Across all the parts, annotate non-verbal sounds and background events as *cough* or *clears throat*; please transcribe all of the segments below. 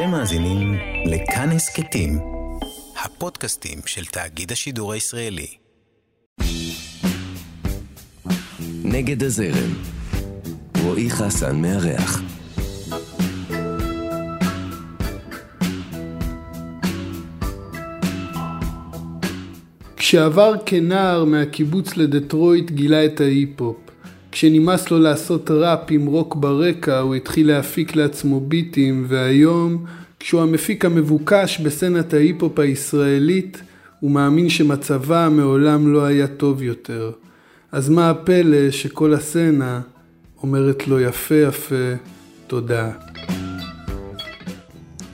אתם מאזינים לכאן הסכתים, הפודקאסטים של תאגיד השידור הישראלי. נגד הזרם, רועי חסן מארח. כשעבר כנער מהקיבוץ לדטרויט גילה את ההיפ-הופ. כשנמאס לו לעשות ראפ עם רוק ברקע הוא התחיל להפיק לעצמו ביטים והיום כשהוא המפיק המבוקש בסצנת ההיפ-הופ הישראלית הוא מאמין שמצבה מעולם לא היה טוב יותר. אז מה הפלא שכל הסצנה אומרת לו יפה יפה תודה.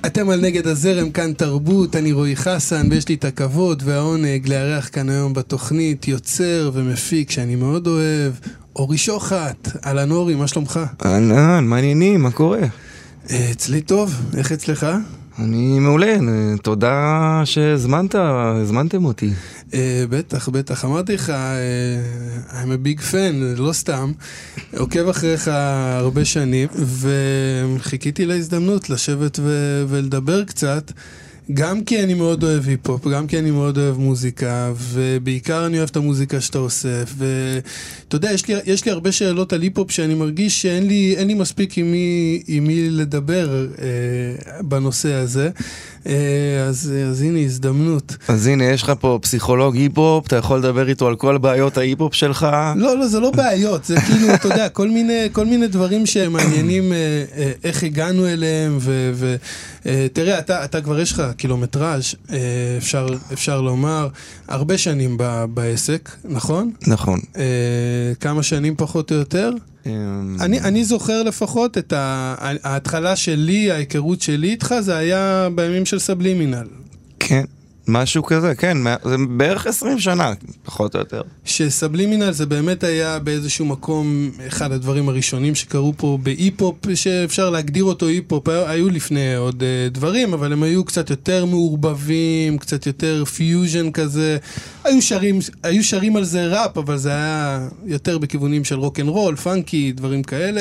אתם על נגד הזרם, כאן תרבות, אני רועי חסן, ויש לי את הכבוד והעונג לארח כאן היום בתוכנית יוצר ומפיק שאני מאוד אוהב, אורי שוחט. אהלן אורי, מה שלומך? אהלן, מעניינים, מה קורה? אה, אצלי טוב, איך אצלך? אני מעולה, תודה שהזמנת, הזמנתם אותי. Uh, בטח, בטח. אמרתי לך, uh, I'm a big fan, לא סתם. עוקב אחריך הרבה שנים, וחיכיתי להזדמנות לשבת ו- ולדבר קצת. גם כי אני מאוד אוהב היפ-הופ, גם כי אני מאוד אוהב מוזיקה, ובעיקר אני אוהב את המוזיקה שאתה אוסף. ואתה יודע, יש לי, יש לי הרבה שאלות על היפ-הופ שאני מרגיש שאין לי, לי מספיק עם מי, עם מי לדבר אה, בנושא הזה. אה, אז, אז הנה הזדמנות. אז הנה, יש לך פה פסיכולוג היפ-הופ, אתה יכול לדבר איתו על כל בעיות ההיפ-הופ שלך? לא, לא, זה לא בעיות, זה כאילו, אתה יודע, כל מיני, כל מיני דברים שמעניינים אה, אה, איך הגענו אליהם, ותראה, אתה, אתה כבר יש לך קילומטראז', אפשר, אפשר לומר, הרבה שנים ב, בעסק, נכון? נכון. כמה שנים פחות או יותר? אמ, אני, אני זוכר לפחות את ההתחלה שלי, ההיכרות שלי איתך, זה היה בימים של סבלימינל. כן. משהו כזה, כן, זה בערך 20 שנה, פחות או יותר. שסבלימינל זה באמת היה באיזשהו מקום אחד הדברים הראשונים שקרו פה בהיפ-הופ, שאפשר להגדיר אותו היפ-הופ, היו לפני עוד אה, דברים, אבל הם היו קצת יותר מעורבבים, קצת יותר פיוז'ן כזה. היו שרים, היו שרים על זה ראפ, אבל זה היה יותר בכיוונים של רוק אנד רול, פאנקי, דברים כאלה.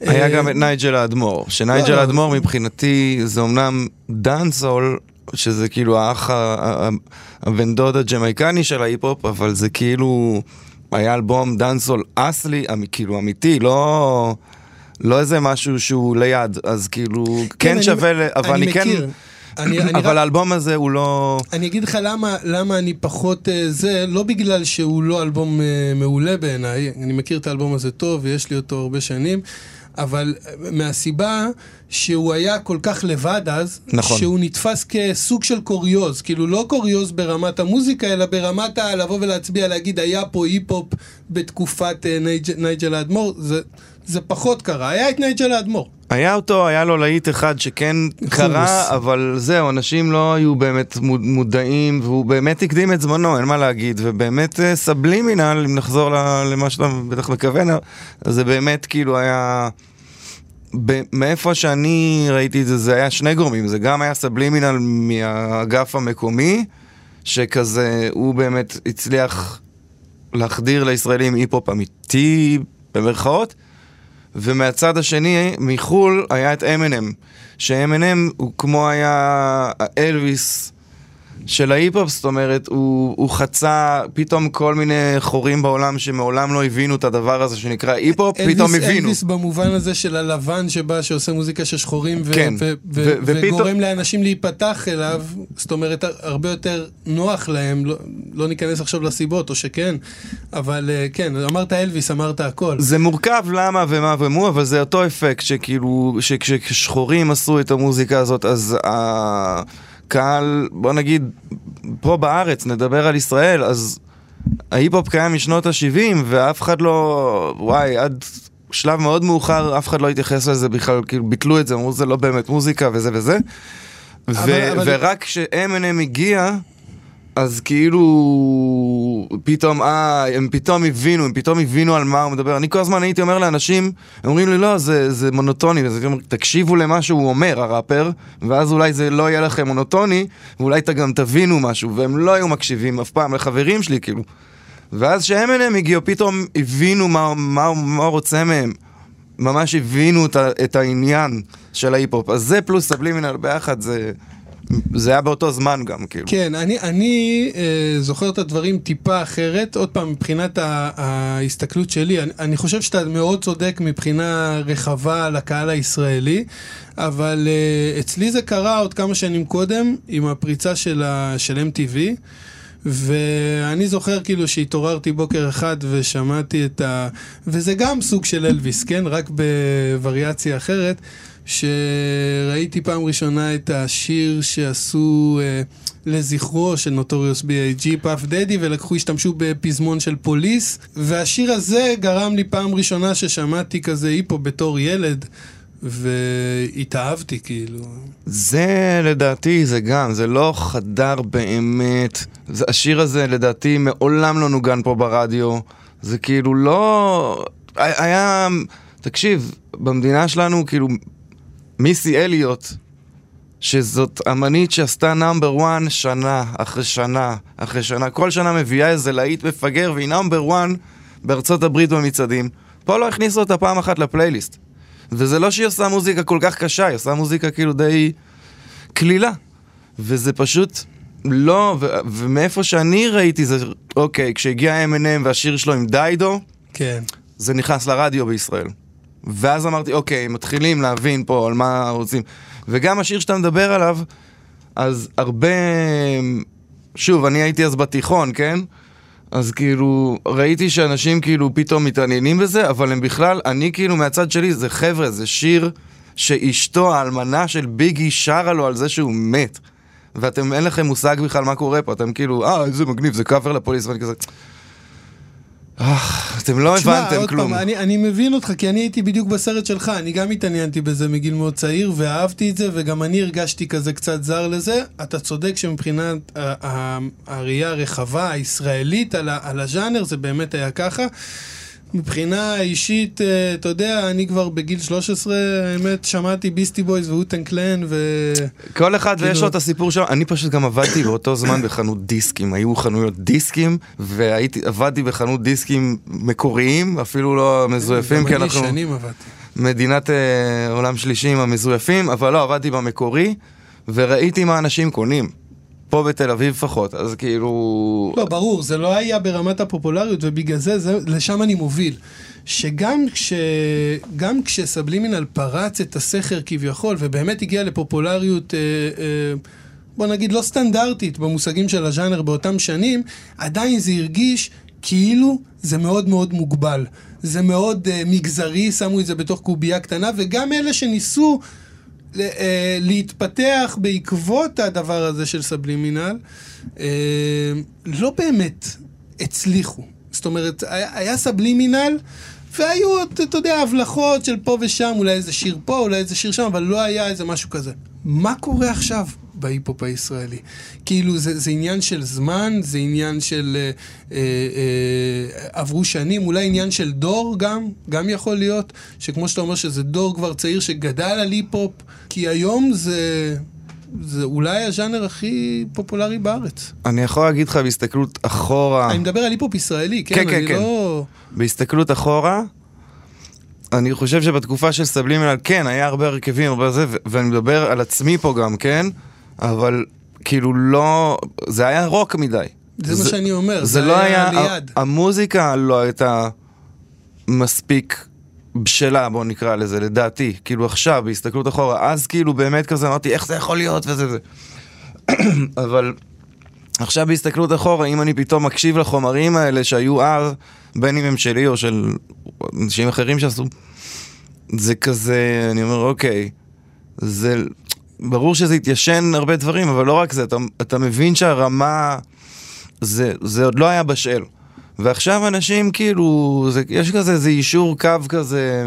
היה גם את נייג'ל האדמו"ר, שנייג'ל האדמו"ר מבחינתי זה אמנם dancehall, שזה כאילו האח הבן דוד הג'מייקני של ההיפ-הופ, אבל זה כאילו היה אלבום dancehall אסלי, כאילו אמיתי, לא... לא איזה משהו שהוא ליד, אז כאילו, כן, כן שווה, אני, אבל אני, אני כן... אני, אני אבל רק... האלבום הזה הוא לא... אני אגיד לך למה, למה אני פחות אה, זה, לא בגלל שהוא לא אלבום אה, מעולה בעיניי, אני מכיר את האלבום הזה טוב ויש לי אותו הרבה שנים, אבל מהסיבה שהוא היה כל כך לבד אז, נכון. שהוא נתפס כסוג של קוריוז, כאילו לא קוריוז ברמת המוזיקה, אלא ברמת ה... לבוא ולהצביע, להגיד, היה פה היפ-הופ בתקופת אה, נייג', נייג'ל האדמו"ר, זה, זה פחות קרה, היה את נייג'ל האדמו"ר. היה אותו, היה לו להיט אחד שכן קרה, אבל זהו, אנשים לא היו באמת מודעים, והוא באמת הקדים את זמנו, אין מה להגיד, ובאמת אה, סבלימינל, אם נחזור למה שאתה בטח מכוון, אז זה באמת כאילו היה... מאיפה שאני ראיתי את זה, זה היה שני גורמים, זה גם היה סבלימינל מהאגף המקומי, שכזה, הוא באמת הצליח להחדיר לישראלים היפ-הופ אמיתי, במרכאות, ומהצד השני, מחו"ל, היה את Eminem, ש-Eminem הוא כמו היה אלוויס של ההיפ-הופ, זאת אומרת, הוא, הוא חצה פתאום כל מיני חורים בעולם שמעולם לא הבינו את הדבר הזה שנקרא היפ-הופ, פתאום הבינו. אלוויס במובן הזה של הלבן שבא, שעושה מוזיקה של שחורים, ו- כן. ו- ו- וגורם ופתאום... לאנשים להיפתח אליו, זאת אומרת, הרבה יותר נוח להם, לא, לא ניכנס עכשיו לסיבות, או שכן, אבל אה, כן, אמרת אלוויס, אמרת הכל. זה מורכב למה ומה ומו, אבל זה אותו אפקט שכאילו, שכששחורים עשו את המוזיקה הזאת, אז... Uh... קהל, בוא נגיד, פה בארץ, נדבר על ישראל, אז ההיפ-הופ קיים משנות ה-70 ואף אחד לא, וואי, עד שלב מאוד מאוחר אף אחד לא התייחס לזה בכלל, כאילו ביטלו את זה, אמרו זה לא באמת מוזיקה וזה וזה. אבל, ו- אבל... ורק כש-M&M הגיע, אז כאילו, פתאום, אה, הם פתאום הבינו, הם פתאום הבינו על מה הוא מדבר. אני כל הזמן הייתי אומר לאנשים, הם אומרים לי, לא, זה, זה מונוטוני, וזה, תקשיבו למה שהוא אומר, הראפר, ואז אולי זה לא יהיה לכם מונוטוני, ואולי אתה גם תבינו משהו, והם לא היו מקשיבים אף פעם לחברים שלי, כאילו. ואז כשהם הגיעו, פתאום הבינו מה, מה, מה רוצה מהם. ממש הבינו את, את העניין. של ההיפ-הופ. אז זה פלוס סבלימינל ביחד, זה... זה היה באותו זמן גם, כאילו. כן, אני, אני אה, זוכר את הדברים טיפה אחרת. עוד פעם, מבחינת ה- ההסתכלות שלי, אני, אני חושב שאתה מאוד צודק מבחינה רחבה לקהל הישראלי, אבל אה, אצלי זה קרה עוד כמה שנים קודם, עם הפריצה של, ה, של MTV. ואני זוכר כאילו שהתעוררתי בוקר אחד ושמעתי את ה... וזה גם סוג של אלוויס, כן? רק בווריאציה אחרת. שראיתי פעם ראשונה את השיר שעשו אה, לזכרו של נוטוריוס B.I.G. פאף דדי ולקחו, השתמשו בפזמון של פוליס והשיר הזה גרם לי פעם ראשונה ששמעתי כזה היפו בתור ילד והתאהבתי כאילו. זה לדעתי, זה גם, זה לא חדר באמת. זה, השיר הזה לדעתי מעולם לא נוגן פה ברדיו. זה כאילו לא... היה... תקשיב, במדינה שלנו כאילו מיסי אליוט, שזאת אמנית שעשתה נאמבר 1 שנה אחרי שנה אחרי שנה, כל שנה מביאה איזה להיט מפגר והיא נאמבר 1 בארצות הברית במצעדים. פה לא הכניסו אותה פעם אחת לפלייליסט. וזה לא שהיא עושה מוזיקה כל כך קשה, היא עושה מוזיקה כאילו די קלילה. וזה פשוט לא, ו- ומאיפה שאני ראיתי זה, אוקיי, כשהגיע M&M והשיר שלו עם דיידו, כן. זה נכנס לרדיו בישראל. ואז אמרתי, אוקיי, מתחילים להבין פה על מה רוצים. וגם השיר שאתה מדבר עליו, אז הרבה... שוב, אני הייתי אז בתיכון, כן? אז כאילו, ראיתי שאנשים כאילו פתאום מתעניינים בזה, אבל הם בכלל, אני כאילו מהצד שלי, זה חבר'ה, זה שיר שאשתו, האלמנה של ביגי, שרה לו על זה שהוא מת. ואתם, אין לכם מושג בכלל מה קורה פה, אתם כאילו, אה, איזה מגניב, זה קאבר לפוליס, ואני כזה... אתם לא תשמע, הבנתם כלום. פעם, אני, אני מבין אותך, כי אני הייתי בדיוק בסרט שלך, אני גם התעניינתי בזה מגיל מאוד צעיר, ואהבתי את זה, וגם אני הרגשתי כזה קצת זר לזה. אתה צודק שמבחינת הראייה הרחבה, הישראלית על, על הז'אנר, זה באמת היה ככה. מבחינה אישית, אה, אתה יודע, אני כבר בגיל 13, האמת, שמעתי ביסטי בויז והוטן קלן, ו... כל אחד כאילו- ויש לו את הסיפור שלו, אני פשוט גם עבדתי באותו זמן בחנות דיסקים, היו חנויות דיסקים, והייתי, עבדתי בחנות דיסקים מקוריים, אפילו לא מזויפים, גם כי אני אנחנו שנים עבדתי. מדינת אה, עולם שלישי עם המזויפים, אבל לא, עבדתי במקורי, וראיתי מה אנשים קונים, פה בתל אביב לפחות, אז כאילו... לא, ברור, זה לא היה ברמת הפופולריות, ובגלל זה, זה לשם אני מוביל. שגם כש, כשסבלימינל פרץ את הסכר כביכול, ובאמת הגיע לפופולריות, אה, אה, בוא נגיד, לא סטנדרטית במושגים של הז'אנר באותם שנים, עדיין זה הרגיש כאילו זה מאוד מאוד מוגבל. זה מאוד אה, מגזרי, שמו את זה בתוך קובייה קטנה, וגם אלה שניסו... אה, להתפתח בעקבות הדבר הזה של סבלימינל, אה, לא באמת הצליחו. זאת אומרת, היה, סבלימינל, והיו, אתה יודע, הבלחות של פה ושם, אולי איזה שיר פה, אולי איזה שיר שם, אבל לא היה איזה משהו כזה. מה קורה עכשיו בהיפ-הופ הישראלי? כאילו, זה, זה עניין של זמן, זה עניין של... אה, אה, אה, עברו שנים, אולי עניין של דור גם, גם יכול להיות, שכמו שאתה אומר שזה דור כבר צעיר שגדל על היפ-הופ, כי היום זה... זה אולי הז'אנר הכי פופולרי בארץ. אני יכול להגיד לך בהסתכלות אחורה, אני מדבר על היפ-הופ ישראלי, כן? כן, כן, כן. לא... בהסתכלות אחורה, אני חושב שבתקופה של סבלימינל, כן, היה הרבה הרכבים, הרבה זה, ואני מדבר על עצמי פה גם, כן? אבל כאילו לא, זה היה רוק מדי. זה מה שאני אומר, זה זה לא היה היה, ליד. המוזיקה לא הייתה מספיק בשלה, בוא נקרא לזה, לדעתי. כאילו עכשיו, בהסתכלות אחורה, אז כאילו באמת כזה אמרתי, איך זה יכול להיות וזה וזה. *clears throat* אבל עכשיו בהסתכלות אחורה, אם אני פתאום מקשיב לחומרים האלה שהיו אז, בין אם הם שלי או של אנשים אחרים שעשו, זה כזה, אני אומר, אוקיי, זה... ברור שזה התיישן הרבה דברים, אבל לא רק זה, אתה, אתה מבין שהרמה... זה, זה עוד לא היה בשל. ועכשיו אנשים כאילו, זה, יש כזה איזה אישור קו כזה...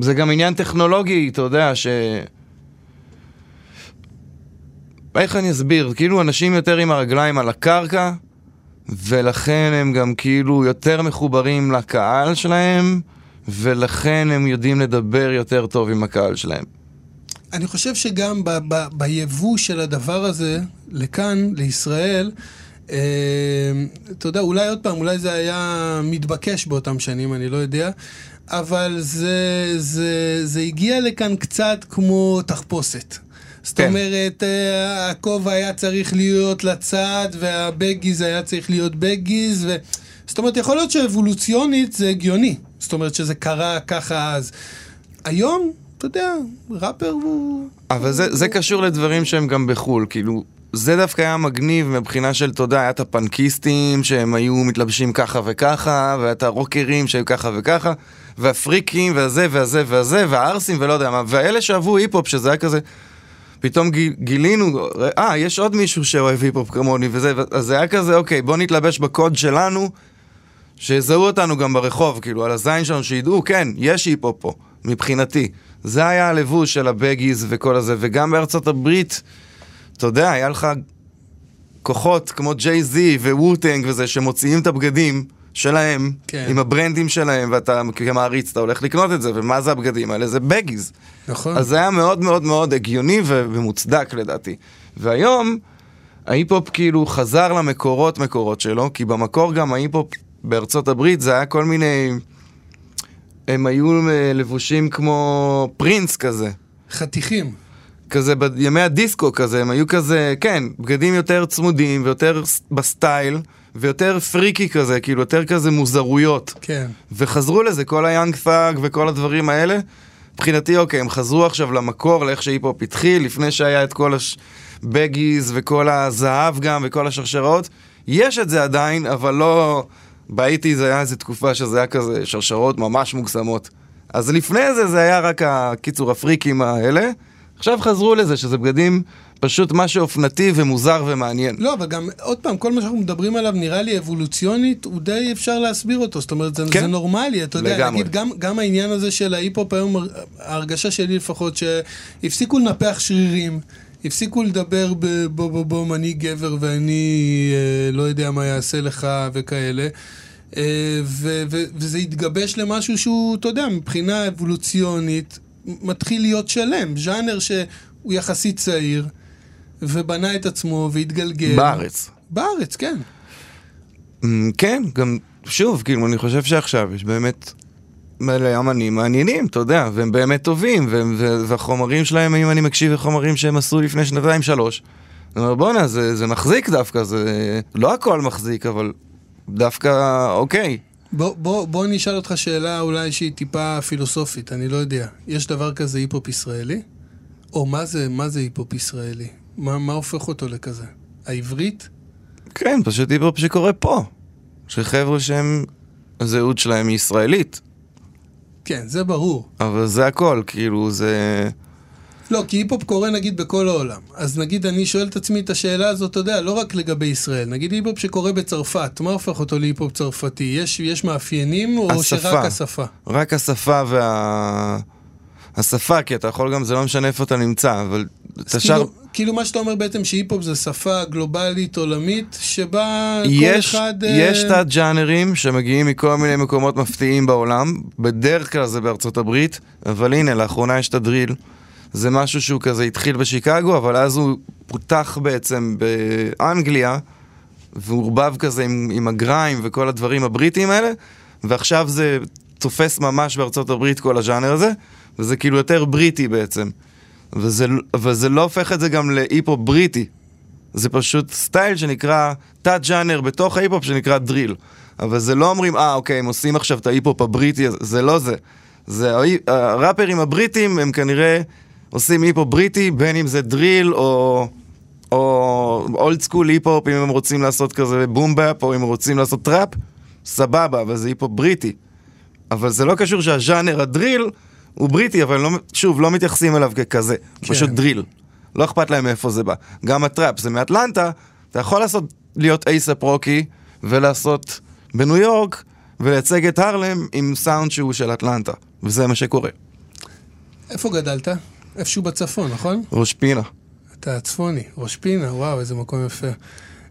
זה גם עניין טכנולוגי, אתה יודע, ש... איך אני אסביר? כאילו אנשים יותר עם הרגליים על הקרקע, ולכן הם גם כאילו יותר מחוברים לקהל שלהם, ולכן הם יודעים לדבר יותר טוב עם הקהל שלהם. אני חושב שגם ב- ב- ביבוא של הדבר הזה לכאן, לישראל, אה, אתה יודע, אולי עוד פעם, אולי זה היה מתבקש באותם שנים, אני לא יודע, אבל זה, זה, זה הגיע לכאן קצת כמו תחפושת. זאת כן. אומרת, אה, הכובע היה צריך להיות לצד, והבגיז היה צריך להיות בגיז, ו... זאת אומרת, יכול להיות שאבולוציונית זה הגיוני. זאת אומרת שזה קרה ככה אז. היום, אתה יודע, ראפר הוא... אבל זה, זה קשור לדברים שהם גם בחו"ל, כאילו, זה דווקא היה מגניב מבחינה של, אתה יודע, היה את הפנקיסטים שהם היו מתלבשים ככה וככה, ואת הרוקרים שהיו ככה וככה, והפריקים, והזה והזה והזה, והערסים ולא יודע מה, והאלה שאהבו היפ-הופ, שזה היה כזה, פתאום גיל, גילינו, אה, יש עוד מישהו שאוהב היפ-הופ כמוני וזה, אז זה היה כזה, אוקיי, בוא נתלבש בקוד שלנו, שיזהו אותנו גם ברחוב, כאילו, על הזין שלנו, שידעו, כן, יש היפ-הופ פה, מבחינתי. זה היה הלבוש של הבגיז וכל הזה, וגם בארצות הברית, אתה יודע, היה לך כוחות כמו ג'יי זי וווטנג וזה, שמוציאים את הבגדים שלהם, כן. עם הברנדים שלהם, ואתה כמעריץ, אתה הולך לקנות את זה, ומה זה הבגדים האלה? זה בגיז. נכון. אז זה היה מאוד מאוד מאוד הגיוני ומוצדק לדעתי. והיום, ההיפ-הופ כאילו חזר למקורות מקורות שלו, כי במקור גם ההיפ-הופ בארצות הברית זה היה כל מיני... הם היו אה, לבושים כמו פרינס כזה. חתיכים. כזה בימי הדיסקו כזה, הם היו כזה, כן, בגדים יותר צמודים ויותר בסטייל ויותר פריקי כזה, כאילו יותר כזה מוזרויות. כן. וחזרו לזה, כל ה Young Thug וכל הדברים האלה. מבחינתי, אוקיי, הם חזרו עכשיו למקור, לאיך שהיפ-הופ התחיל, לפני שהיה את כל הבגיז וכל הזהב גם וכל השרשראות. יש את זה עדיין, אבל לא... באיטי זה היה איזה תקופה שזה היה כזה שרשרות ממש מוגזמות. אז לפני זה זה היה רק הקיצור הפריקים האלה. עכשיו חזרו לזה, שזה בגדים פשוט משהו אופנתי ומוזר ומעניין. לא, אבל גם, עוד פעם, כל מה שאנחנו מדברים עליו נראה לי אבולוציונית, הוא די אפשר להסביר אותו. זאת אומרת, זה, כן. זה נורמלי, אתה יודע, לגמרי. נגיד, גם, גם העניין הזה של ההיפ-הופ היום, ההרגשה שלי לפחות, שהפסיקו לנפח שרירים. הפסיקו לדבר בבוא בוא בוא אני גבר ואני אה, לא יודע מה יעשה לך וכאלה. אה, ו- ו- וזה התגבש למשהו שהוא, אתה יודע, מבחינה אבולוציונית, מתחיל להיות שלם. ז'אנר שהוא יחסית צעיר, ובנה את עצמו והתגלגל. בארץ. בארץ, כן. אמ, כן, גם, שוב, כאילו, אני חושב שעכשיו יש באמת מלא אמנים מעניינים, אתה יודע, והם באמת טובים, והם, והחומרים שלהם, אם אני מקשיב לחומרים שהם עשו לפני שנתיים, שלוש, אני אומר, בואנה, זה, זה מחזיק דווקא, זה לא הכל מחזיק, אבל דווקא, אוקיי. בוא, בוא, בוא אני אשאל אותך שאלה אולי שהיא טיפה פילוסופית, אני לא יודע. יש דבר כזה היפ-הופ ישראלי? או מה זה, מה זה היפ-הופ ישראלי? מה, מה הופך אותו לכזה? העברית? כן, פשוט היפ-הופ שקורה פה. שחבר'ה שהם, הזהות שלהם היא ישראלית, כן, זה ברור. אבל זה הכל, כאילו, זה... לא, כי היפ-הופ קורה נגיד בכל העולם. אז נגיד אני שואל את עצמי את השאלה הזאת, אתה יודע, לא רק לגבי ישראל. נגיד היפ-הופ שקורה בצרפת, מה הופך אותו להיפ-הופ צרפתי? יש, יש מאפיינים או השפה. שרק השפה? רק השפה וה... השפה, כי אתה יכול גם, זה לא משנה איפה אתה נמצא, אבל אתה שר... כאילו, כאילו מה שאתה אומר בעצם שהיפ-הופ זה שפה גלובלית עולמית, שבה יש, כל אחד... אה, יש תת-ג'אנרים שמגיעים מכל מיני מקומות מפתיעים בעולם, בדרך כלל זה בארצות הברית, אבל הנה, לאחרונה יש את הדריל. זה משהו שהוא כזה התחיל בשיקגו, אבל אז הוא פותח בעצם באנגליה, ועורבב כזה עם, עם הגריים וכל הדברים הבריטיים האלה, ועכשיו זה תופס ממש בארצות הברית כל הז'אנר הזה, וזה כאילו יותר בריטי בעצם. וזה, וזה לא הופך את זה גם להיפ-הופ בריטי. זה פשוט סטייל שנקרא, תת-ג'אנר בתוך ההיפ-הופ שנקרא drill. אבל זה לא אומרים, אה, אוקיי, הם עושים עכשיו את ההיפ-הופ הבריטי, הזה." זה לא זה. זה הראפרים הבריטים הם כנראה עושים היפ-הופ בריטי, בין אם זה drill או... או old school היפ-הופ, אם הם רוצים לעשות כזה boom bap, או אם הם רוצים לעשות trap, סבבה, אבל זה היפ-הופ בריטי. אבל זה לא קשור שהז'אנר ה drill הוא בריטי, אבל לא, שוב, לא מתייחסים אליו ככזה, כן. פשוט drill. לא אכפת להם מאיפה זה בא. גם ה trap זה מאטלנטה, אתה יכול לעשות, להיות A$AP Rocky, ולעשות בניו יורק, ולייצג את הרלם עם סאונד שהוא של אטלנטה, וזה מה שקורה. איפה גדלת? איפשהו בצפון, נכון? ראש פינה. אתה צפוני, ראש פינה, וואו, איזה מקום יפה.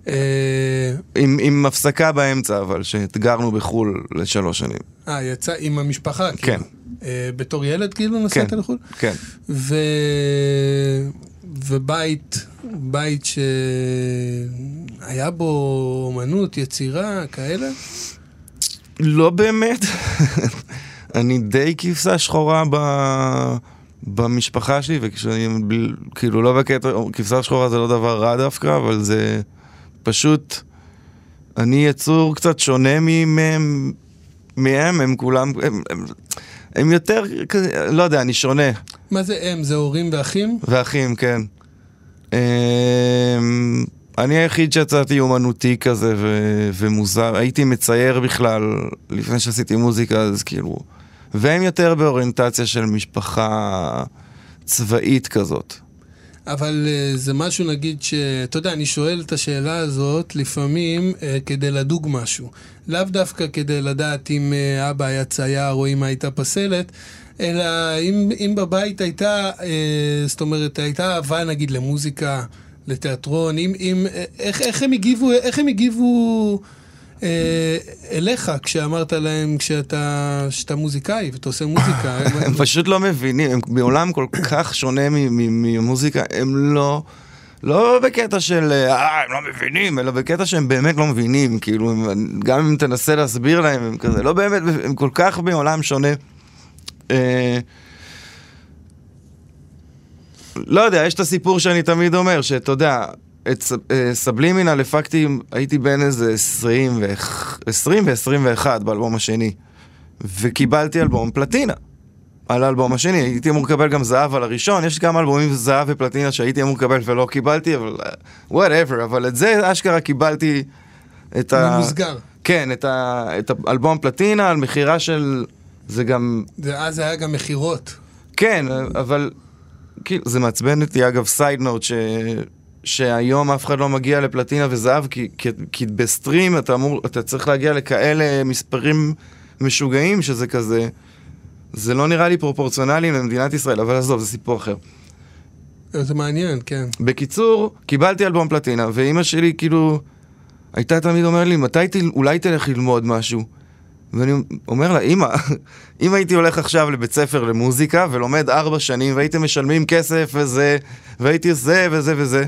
אה, עם, עם הפסקה באמצע, אבל, שהתגרנו בחו"ל לשלוש שנים. אה, יצא עם המשפחה, כאילו. כן. אה, בתור ילד, כאילו, נסעת לחו"ל? כן. ו... ובית, בית ש... היה בו אומנות, יצירה, כאלה? לא באמת. *laughs* אני די כבשה שחורה ב... במשפחה שלי, וכשאני כאילו לא בקטע, כבשה שחורה זה לא דבר רע דווקא, אבל זה פשוט, אני יצור קצת שונה מהם, מהם, הם כולם, הם, הם, הם יותר, לא יודע, אני שונה. מה זה הם? זה הורים ואחים? ואחים, כן. אמ, אני היחיד שיצאתי אומנותי כזה ו- ומוזר, הייתי מצייר בכלל לפני שעשיתי מוזיקה, אז כאילו... והם יותר באוריינטציה של משפחה צבאית כזאת. אבל uh, זה משהו, נגיד, ש... אתה יודע, אני שואל את השאלה הזאת לפעמים uh, כדי לדוג משהו. לאו דווקא כדי לדעת אם uh, אבא היה צייר או אמא הייתה פסלת, אלא אם, אם בבית הייתה, uh, זאת אומרת, הייתה אהבה, נגיד, למוזיקה, לתיאטרון, אם, אם, איך, איך הם הגיבו, איך הם הגיבו... אה, אליך כשאמרת להם כשאתה, שאתה מוזיקאי ואתה עושה מוזיקה. הם *laughs* פשוט לא מבינים, הם בעולם כל כך שונה ממוזיקה, הם לא... לא בקטע של, אה, הם לא מבינים, אלא בקטע שהם באמת לא מבינים, כאילו, גם אם תנסה להסביר להם, הם כזה, לא באמת, הם כל כך בעולם שונה. אה, לא יודע, יש את הסיפור שאני תמיד אומר, שאתה יודע, את אה, סבלימינל הפקתי, הייתי בן איזה 20 ו-21 באלבום השני, וקיבלתי אלבום פלטינה. על האלבום השני, הייתי אמור לקבל גם זהב על הראשון, יש כמה אלבומים זהב ופלטינה שהייתי אמור לקבל ולא קיבלתי, אבל whatever, אבל את זה אשכרה קיבלתי את ה... ממוסגר. כן, את, ה... את האלבום פלטינה על מכירה של... זה גם... זה, אז היה גם מכירות. כן, אבל כאילו, זה מעצבן אותי, אגב, סייד נוט, ש... שהיום אף אחד לא מגיע לפלטינה וזהב, כי, כי, כי בסטרים אתה אמור, אתה צריך להגיע לכאלה מספרים משוגעים שזה כזה, זה לא נראה לי פרופורציונלי למדינת ישראל, אבל עזוב, זה סיפור אחר. זה מעניין, כן. בקיצור, קיבלתי אלבום פלטינה, ואימא שלי כאילו, הייתה תמיד אומרת לי, מתי תל... אולי תלך ללמוד משהו? ואני אומר לה, אמא, *laughs* אם הייתי הולך עכשיו לבית ספר למוזיקה ולומד ארבע שנים והייתם משלמים כסף וזה, והייתי זה וזה וזה,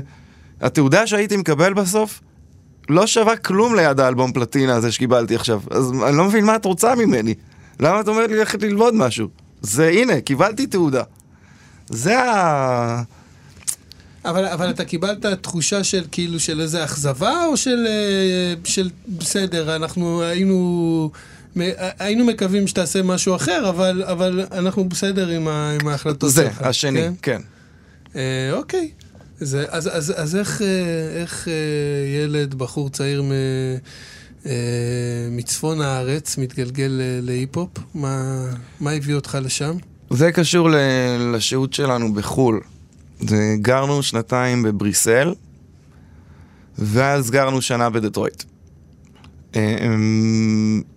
התעודה שהייתי מקבל בסוף לא שווה כלום ליד האלבום פלטינה הזה שקיבלתי עכשיו. אז אני לא מבין מה את רוצה ממני. למה את אומרת לי ללכת ללמוד משהו? זה הנה, קיבלתי תעודה. זה ה... אבל, אבל אתה קיבלת תחושה של כאילו של איזה אכזבה או של, אה, של בסדר, אנחנו היינו, היינו מקווים שתעשה משהו אחר, אבל, אבל אנחנו בסדר עם, ה, עם ההחלטות שלך. זה, השני, כן. כן. אה, אוקיי. זה, אז, אז, אז איך, אה, איך אה, ילד, בחור צעיר מ, אה, מצפון הארץ מתגלגל להיפ-הופ? מה, מה הביא אותך לשם? זה קשור לשהות שלנו בחו"ל. גרנו שנתיים בבריסל, ואז גרנו שנה בדטרויט.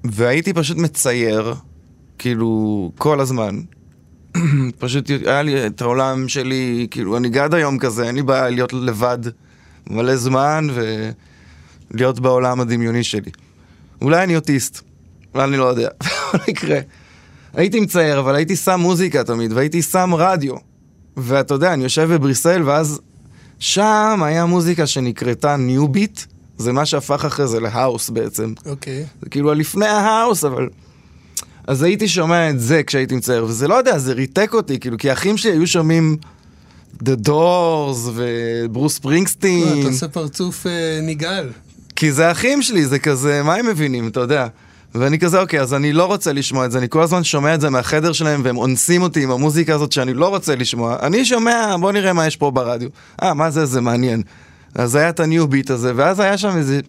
והייתי פשוט מצייר, כאילו, כל הזמן. *clears throat* פשוט היה לי את העולם שלי, כאילו, אני גד היום כזה, אין לי בעיה להיות לבד מלא זמן ולהיות בעולם הדמיוני שלי. אולי אני אוטיסט, אולי אני לא יודע, *laughs* לא יקרה. הייתי מצייר, אבל הייתי שם מוזיקה תמיד, והייתי שם רדיו. ואתה יודע, אני יושב בבריסל, ואז שם היה מוזיקה שנקראתה ניו ביט, זה מה שהפך אחרי זה להאוס בעצם. אוקיי. Okay. זה כאילו לפני ההאוס, אבל... אז הייתי שומע את זה כשהייתי מצייר, וזה לא יודע, זה ריתק אותי, כאילו, כי האחים שלי היו שומעים The Doors וברוס פרינגסטין. לא, אתה עושה פרצוף אה, נגעל. כי זה האחים שלי, זה כזה, מה הם מבינים, אתה יודע? ואני כזה, אוקיי, אז אני לא רוצה לשמוע את זה, אני כל הזמן שומע את זה מהחדר שלהם, והם אונסים אותי עם המוזיקה הזאת שאני לא רוצה לשמוע. אני שומע, בוא נראה מה יש פה ברדיו. אה, מה זה, זה מעניין. אז היה את ה new beat הזה, ואז היה שם איזה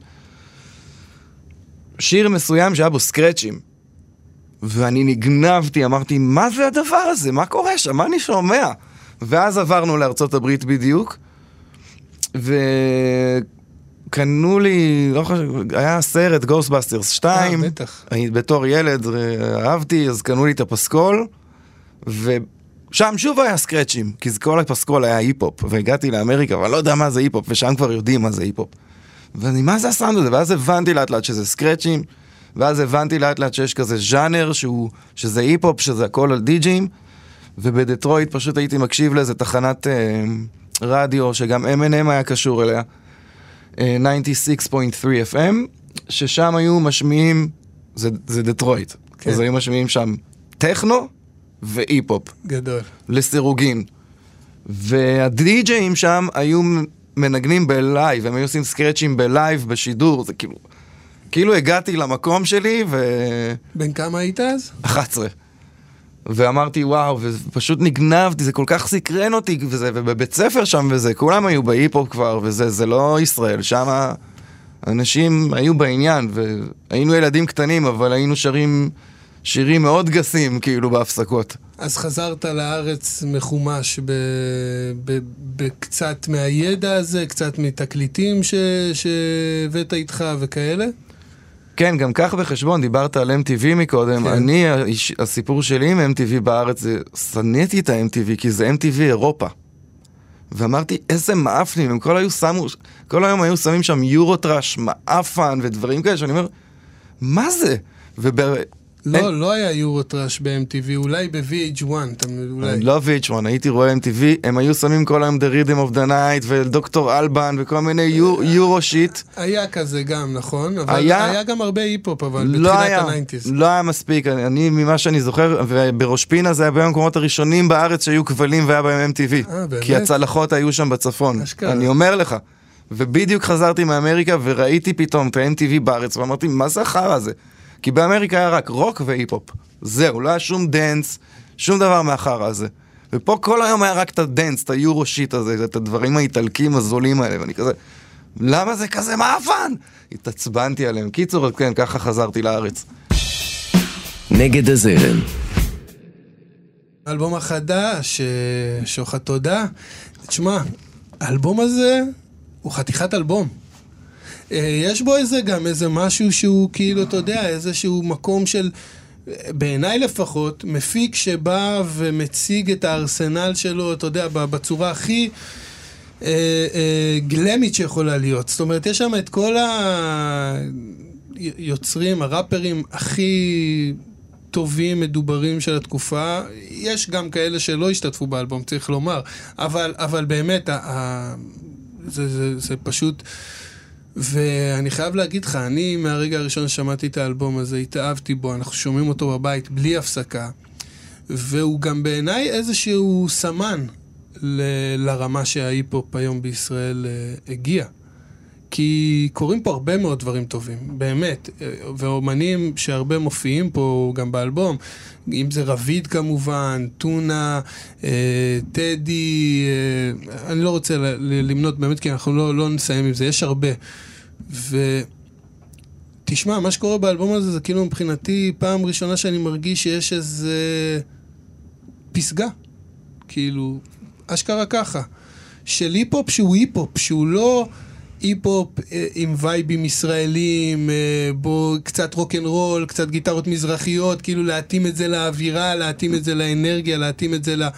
שיר מסוים שהיה בו סקרצ'ים. ואני נגנבתי, אמרתי, מה זה הדבר הזה? מה קורה שם? מה אני שומע? ואז עברנו לארצות הברית בדיוק, וקנו לי, לא חשוב, היה סרט Ghostbusters 2. אה, בטח. בתור ילד אהבתי, אז קנו לי את הפסקול, ושם שוב היה סקרצ'ים, כי כל הפסקול היה היפ-הופ, והגעתי לאמריקה, אבל לא יודע מה זה היפ-הופ, ושם כבר יודעים מה זה היפ-הופ. ואני, מה זה הסאונד הזה? ואז הבנתי לאט לאט שזה סקרצ'ים. ואז הבנתי לאט לאט שיש כזה ז'אנר שהוא, שזה היפ-הופ, שזה הכל על די-ג'ים, ובדטרויט פשוט הייתי מקשיב לאיזה תחנת אה, רדיו, שגם M&M היה קשור אליה. אה, 96.3 FM, ששם היו משמיעים, זה, זה דטרויט, כן. אז היו משמיעים שם טכנו והיפ-הופ. גדול. לסירוגין. והדי-ג'אים שם היו מנגנים בלייב, הם היו עושים סקרצ'ים בלייב, בשידור, זה כאילו... כאילו הגעתי למקום שלי ו... בן כמה היית אז? 11. ואמרתי וואו, ופשוט נגנבתי, זה כל כך סקרן אותי, וזה, ובבית ספר שם וזה, כולם היו בהיפ-הופ כבר, וזה, זה לא ישראל, שם אנשים היו בעניין, והיינו ילדים קטנים, אבל היינו שרים שירים מאוד גסים, כאילו, בהפסקות. אז חזרת לארץ מחומש בקצת מהידע הזה, קצת מתקליטים שהבאת איתך וכאלה? כן, גם קח בחשבון, דיברת על MTV מקודם, כן. אני, הסיפור שלי עם MTV בארץ, זה, שנאתי את ה-MTV, כי זה MTV אירופה. ואמרתי, איזה מעפנים, הם כל, היו שמו, כל היום היו שמים שם Euro-trash, מעפן ודברים כאלה, שאני אומר, מה זה? וב... לא, אין- לא היה Euro-trash ב-MTV, אולי ב-VH1, אתה אולי. לא VH1, הייתי רואה MTV, הם היו שמים כל היום The Rhythm of the Night ודוקטור אלבן וכל מיני Eu- Euro shit. היה כזה גם, נכון? אבל היה- היה גם הרבה היפ-הופ, אבל לא בתחילת היה, ה nineties. לא היה מספיק, אני, אני ממה שאני זוכר, ובראש פינה זה היה בין המקומות הראשונים בארץ שהיו כבלים והיה בהם MTV. אה, באמת? כי הצלחות היו שם בצפון. אשכרה. אני אומר לך. ובדיוק חזרתי מאמריקה וראיתי פתאום את ה-MTV בארץ ואמרתי, מה זה החרא הזה? כי באמריקה היה רק רוק והיפ-הופ. זהו, לא היה שום דנס, שום דבר מהחרא הזה. ופה כל היום היה רק את הדנס, את ה Euro shit הזה, את הדברים האיטלקים הזולים האלה, ואני כזה, למה זה כזה מעפן? התעצבנתי עליהם. קיצור, כן, ככה חזרתי לארץ. נגד הזרם. האלבום החדש, אה, שוחט תודה. תשמע, האלבום הזה הוא חתיכת אלבום. אה, יש בו איזה גם איזה משהו שהוא כאילו, אתה יודע, איזשהו מקום של, אה, בעיניי לפחות, מפיק שבא ומציג את הארסנל שלו, אתה יודע, בצורה הכי אה, אה, גלמית שיכולה להיות. זאת אומרת, יש שם את כל היוצרים, הראפרים הכי טובים, מדוברים של התקופה. יש גם כאלה שלא השתתפו באלבום, צריך לומר. אבל, אבל באמת, ה, ה, זה, זה, זה פשוט... ואני חייב להגיד לך, אני מהרגע הראשון ששמעתי את האלבום הזה, התאהבתי בו, אנחנו שומעים אותו בבית בלי הפסקה. והוא גם בעיניי איזשהו סמן ל- לרמה שההיפ-הופ היום בישראל אה, הגיע. כי קורים פה הרבה מאוד דברים טובים, באמת. ואומנים שהרבה מופיעים פה גם באלבום, אם זה רביד כמובן, טונה, אה, טדי, אה, אני לא רוצה ל- ל- למנות באמת כי אנחנו לא, לא נסיים עם זה, יש הרבה. ותשמע, מה שקורה באלבום הזה זה כאילו מבחינתי פעם ראשונה שאני מרגיש שיש איזה פסגה. כאילו, אשכרה ככה. של היפ-הופ שהוא היפ-הופ, שהוא לא היפ-הופ אה, עם וייבים ישראלים, אה, בו קצת רוקנרול, קצת גיטרות מזרחיות, כאילו להתאים את זה לאווירה, להתאים את זה לאנרגיה, להתאים את זה ל-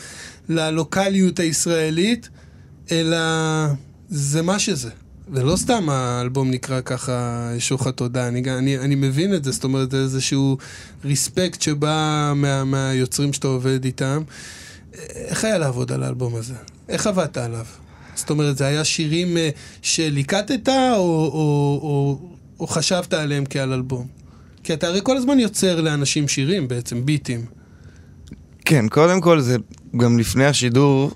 ללוקאליות הישראלית, אלא זה מה שזה. ולא סתם האלבום נקרא ככה שוחד תודה, אני, אני, אני מבין את זה, זאת אומרת, זה איזשהו ריספקט שבא מה, מהיוצרים שאתה עובד איתם. איך היה לעבוד על האלבום הזה? איך עבדת עליו? זאת אומרת, זה היה שירים אה, שליקטת או, או, או, או חשבת עליהם כעל אלבום? כי אתה הרי כל הזמן יוצר לאנשים שירים בעצם, ביטים. כן, קודם כל זה, גם לפני השידור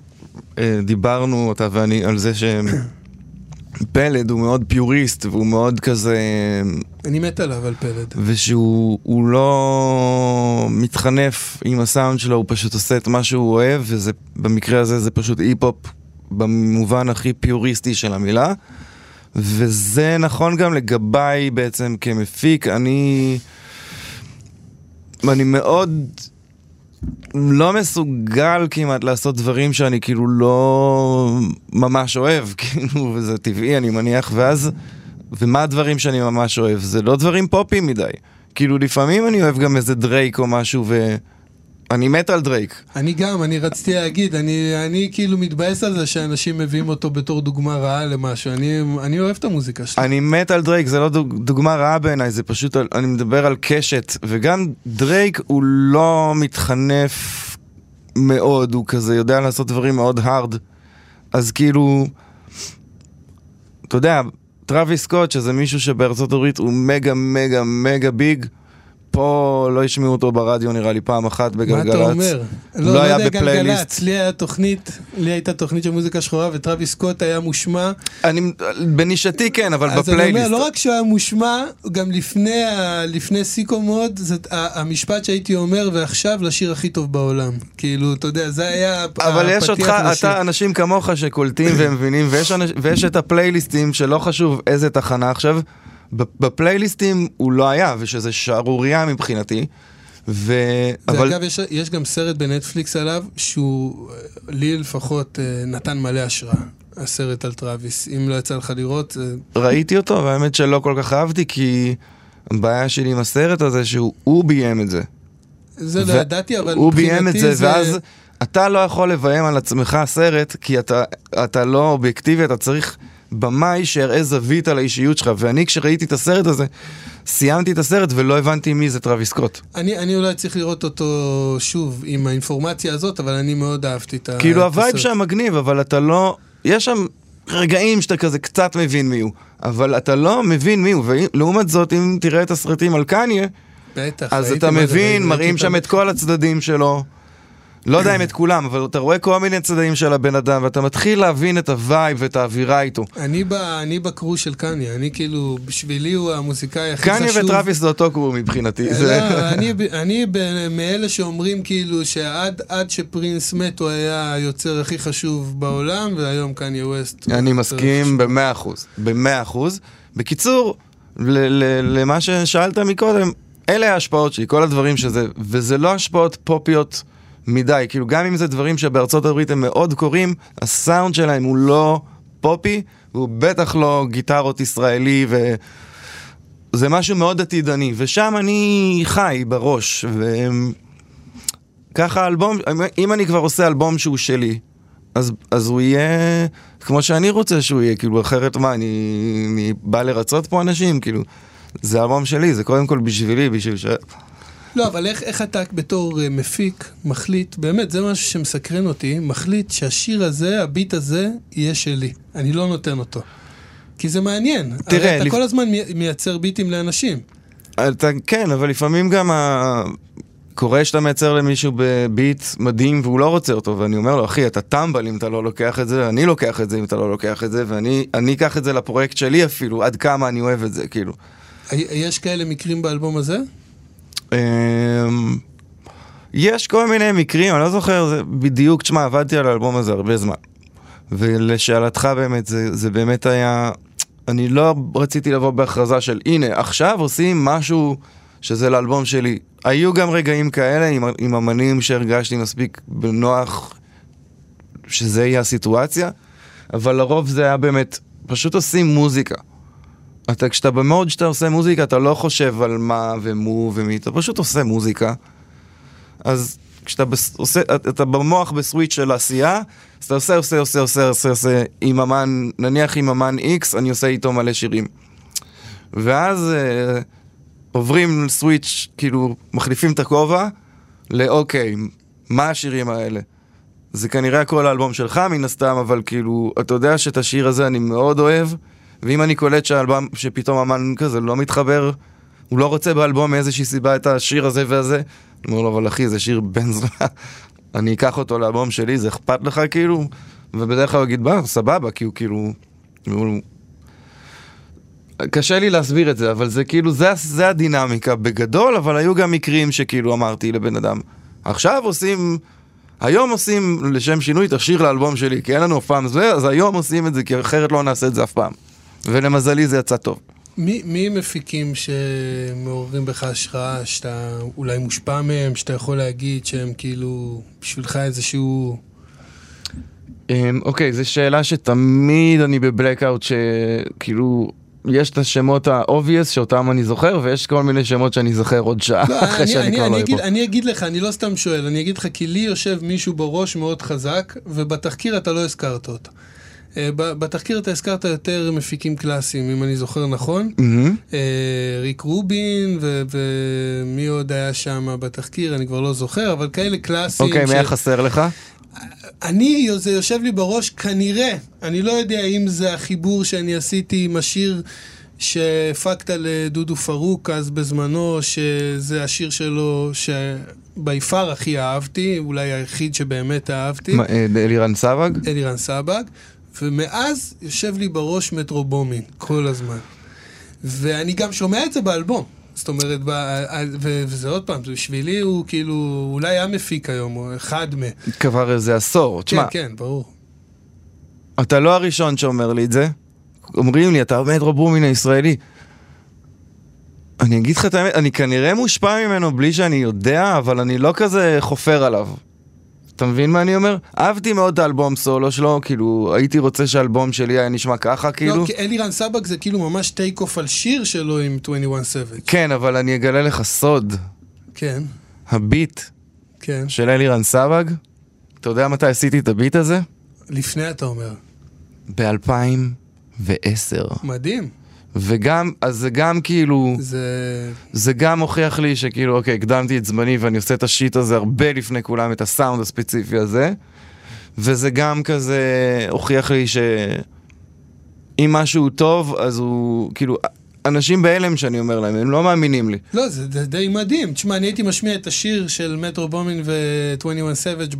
אה, דיברנו, אתה ואני, על זה שפלד *coughs* הוא מאוד פיוריסט והוא מאוד כזה, אני מת עליו על פלד. ושהוא הוא לא מתחנף עם הסאונד שלו, הוא פשוט עושה את מה שהוא אוהב, וזה, במקרה הזה זה פשוט היפ-הופ במובן הכי פיוריסטי של המילה. וזה נכון גם לגביי בעצם כמפיק, אני... אני מאוד לא מסוגל כמעט לעשות דברים שאני כאילו לא ממש אוהב, *laughs* כאילו, וזה טבעי, אני מניח, ואז... ומה הדברים שאני ממש אוהב? זה לא דברים פופיים מדי. כאילו, לפעמים אני אוהב גם איזה דרייק או משהו, ואני מת על דרייק. אני גם, אני רציתי להגיד, אני, אני כאילו מתבאס על זה שאנשים מביאים אותו בתור דוגמה רעה למשהו. אני, אני אוהב את המוזיקה שלו. אני מת על דרייק, זה לא דוג, דוגמה רעה בעיניי, זה פשוט, על, אני מדבר על קשת, וגם דרייק הוא לא מתחנף מאוד, הוא כזה יודע לעשות דברים מאוד hard. אז כאילו, אתה יודע, טראביס סקוט, שזה מישהו שבארצות הברית הוא מגה מגה מגה big, פה לא ישמעו אותו ברדיו נראה לי פעם אחת בגלגלצ. מה אתה אומר? לא, לא היה יודע, בפלייליסט. לי היה תוכנית, לי הייתה תוכנית של מוזיקה שחורה וטרוויס סקוט היה מושמע. אני, בנישתי כן, אבל אז אני בפלייליסט. אומר, לא רק שהוא היה מושמע, גם לפני, לפני סיקו מוד, זה ה- המשפט שהייתי אומר, ועכשיו לשיר הכי טוב בעולם. כאילו, אתה יודע, זה היה אבל יש אותך. אתה אנשים כמוך שקולטים ומבינים, ויש, אנש, ויש את הפלייליסטים שלא חשוב איזה תחנה עכשיו, בפלייליסטים הוא לא היה, ושזה שערורייה מבחינתי. ו... זה אבל אגב, יש, יש גם סרט בנטפליקס עליו, שהוא, אה, לי לפחות, אה, נתן מלא השראה. הסרט על טראביס. אם לא יצא לך לראות, זה... ראיתי אותו, והאמת שלא כל כך אהבתי, כי הבעיה שלי עם הסרט הזה שהוא הוא ביים את זה. זה לא ו- ידעתי, אבל הוא ביים את מבחינתי זה, ואז אתה לא יכול לביים על עצמך סרט, כי אתה, אתה לא אובייקטיבי, אתה צריך במאי שיראה זווית על האישיות שלך. ואני, כשראיתי את הסרט הזה, סיימתי את הסרט ולא הבנתי מי זה טרוויס סקוט. אני, אני אולי צריך לראות אותו שוב עם האינפורמציה הזאת, אבל אני מאוד אהבתי את. כאילו את ה vibe הסרט. שם מגניב, אבל אתה לא... יש שם רגעים שאתה כזה קצת מבין מי הוא, אבל אתה לא מבין מי הוא, ולעומת זאת, אם תראה את הסרטים על קניה, בטח, אז אתה מבין, מראים שם את כל הצדדים שלו. לא יודע אם את כולם, אבל אתה רואה כל מיני צדדים של הבן אדם, ואתה מתחיל להבין את ה vibe ואת האווירה איתו. אני, ב, אני ב crew של קניה, אני כאילו, בשבילי הוא המוזיקאי הכי חשוב. קניה וטראביס זה אותו crew מבחינתי. לא, זה- אני, אני ב- מאלה שאומרים כאילו שעד עד שפרינס מת הוא היה היוצר הכי חשוב בעולם, והיום קניה ווסט. אני מסכים במאה אחוז, במאה אחוז. בקיצור, ל- ל- למה ששאלת מקודם, אלה ההשפעות שלי, כל הדברים שזה, וזה לא השפעות פופיות מדי, כאילו גם אם זה דברים שבארצות הברית הם מאוד קוראים, הסאונד שלהם הוא לא פופי, והוא בטח לא גיטרות ישראלי, וזה משהו מאוד עתידני, ושם אני חי בראש, וככה האלבום, אם אני כבר עושה אלבום שהוא שלי, אז, אז הוא יהיה כמו שאני רוצה שהוא יהיה, כאילו, אחרת מה, אני, אני בא לרצות פה אנשים, כאילו, זה אלבום שלי, זה קודם כל בשבילי, בשביל ש... לא, אבל איך, איך אתה בתור uh, מפיק מחליט, באמת, זה משהו שמסקרן אותי, מחליט שהשיר הזה, הביט הזה, יהיה שלי. אני לא נותן אותו. כי זה מעניין. תראה, הרי אתה לפ- כל הזמן מי- מייצר ביטים לאנשים. אתה, כן, אבל לפעמים גם ה... קורה שאתה מייצר למישהו בביט מדהים והוא לא רוצה אותו, ואני אומר לו, אחי, אתה טמבל אם אתה לא לוקח את זה, אני לוקח את זה אם אתה לא לוקח את זה, ואני אני אקח את זה לפרויקט שלי אפילו, עד כמה אני אוהב את זה, כאילו. יש כאלה מקרים באלבום הזה? אמ, יש כל מיני מקרים, אני לא זוכר זה בדיוק, תשמע, עבדתי על האלבום הזה הרבה זמן. ולשאלתך באמת, זה, זה באמת היה... אני לא רציתי לבוא בהכרזה של הנה, עכשיו עושים משהו שזה לאלבום שלי. היו גם רגעים כאלה עם, עם אמנים שהרגשתי מספיק בנוח שזה יהיה הסיטואציה, אבל לרוב זה היה באמת, פשוט עושים מוזיקה. אתה, כשאתה במוד שאתה עושה מוזיקה, אתה לא חושב על מה ומו ומי, אתה פשוט עושה מוזיקה. אז כשאתה בס, עושה, אתה במוח בסוויץ' של עשייה, אז אתה עושה, עושה, עושה, עושה, עושה, עושה, עם אמן, נניח עם אמן X, אני עושה איתו מלא שירים. ואז אה, עוברים סוויץ', כאילו, מחליפים את הכובע, לאוקיי, מה השירים האלה? זה כנראה כל האלבום שלך מן הסתם, אבל כאילו, אתה יודע שאת השיר הזה אני מאוד אוהב, ואם אני קולט שהאלבום, שפתאום אמן כזה לא מתחבר, הוא לא רוצה באלבום מאיזושהי סיבה את השיר הזה והזה, אני אומר לו, אבל אחי, זה שיר בן זמן, *laughs* אני אקח אותו לאלבום שלי, זה אכפת לך כאילו? ובדרך כלל הוא יגיד, בא, סבבה, כי הוא כאילו... קשה לי להסביר את זה, אבל זה כאילו, זה, זה הדינמיקה בגדול, אבל היו גם מקרים שכאילו אמרתי לבן אדם, עכשיו עושים, היום עושים לשם שינוי תכשיר לאלבום שלי, כי אין לנו אף פעם זה, אז היום עושים את זה, כי אחרת לא נעשה את זה אף פעם. ולמזלי זה יצא טוב. מי, מי מפיקים שמעוררים בך השראה, שאתה אולי מושפע מהם, שאתה יכול להגיד שהם כאילו בשבילך איזשהו... אמ, אוקיי, זו שאלה שתמיד אני בבלקאוט, שכאילו, יש את השמות ה-obvious שאותם אני זוכר, ויש כל מיני שמות שאני זוכר עוד שעה לא, אחרי אני, שאני אני, כבר אני, לא אגיד, פה. אני אגיד לך, אני לא סתם שואל, אני אגיד לך, כי לי יושב מישהו בראש מאוד חזק, ובתחקיר אתה לא הזכרת אותו. אה, בתחקיר אתה הזכרת יותר מפיקים קלאסיים, אם אני זוכר נכון. מהמם. אה, ריק רובין, ו- ומי עוד היה שם בתחקיר, אני כבר לא זוכר, אבל כאלה קלאסיים. אוקיי, מי ש- היה חסר לך? אני, זה יושב לי בראש, כנראה, אני לא יודע אם זה החיבור שאני עשיתי עם השיר שהפקת לדודו פרוק אז בזמנו, שזה השיר שלו שבי פאר הכי אהבתי, אולי היחיד שבאמת אהבתי. מה, אה, אלירן סבג? אלירן סבג, ומאז יושב לי בראש מטרובומין, כל הזמן. ואני גם שומע את זה באלבום. זאת אומרת, ב, ו, וזה עוד פעם, בשבילי הוא כאילו, אולי היה מפיק היום, או אחד מ... כבר איזה עשור. תשמע, כן, כן, ברור. אתה לא הראשון שאומר לי את זה. אומרים לי, אתה מטרו בומין הישראלי. אני אגיד לך את האמת, אני כנראה מושפע ממנו בלי שאני יודע, אבל אני לא כזה חופר עליו. אתה מבין מה אני אומר? אהבתי מאוד את האלבום סולו שלו, כאילו, הייתי רוצה שהאלבום שלי היה נשמע ככה, כאילו. לא, כי אלירן סבג זה כאילו ממש take off על שיר שלו עם 21 סאבג'. כן, אבל אני אגלה לך סוד. כן, ה beat כן. של אלירן סבג, אתה יודע מתי עשיתי את ה beat הזה? לפני אתה אומר. ב-2010. מדהים. וגם, אז זה גם כאילו, זה... זה גם הוכיח לי שכאילו, אוקיי, הקדמתי את זמני ואני עושה את ה shit הזה הרבה לפני כולם, את הסאונד הספציפי הזה. וזה גם כזה הוכיח לי שאם משהו טוב, אז הוא, כאילו, אנשים בהלם שאני אומר להם, הם לא מאמינים לי. לא, זה, זה די מדהים. תשמע, אני הייתי משמיע את השיר של מטרו בומין ו-21 סאביג'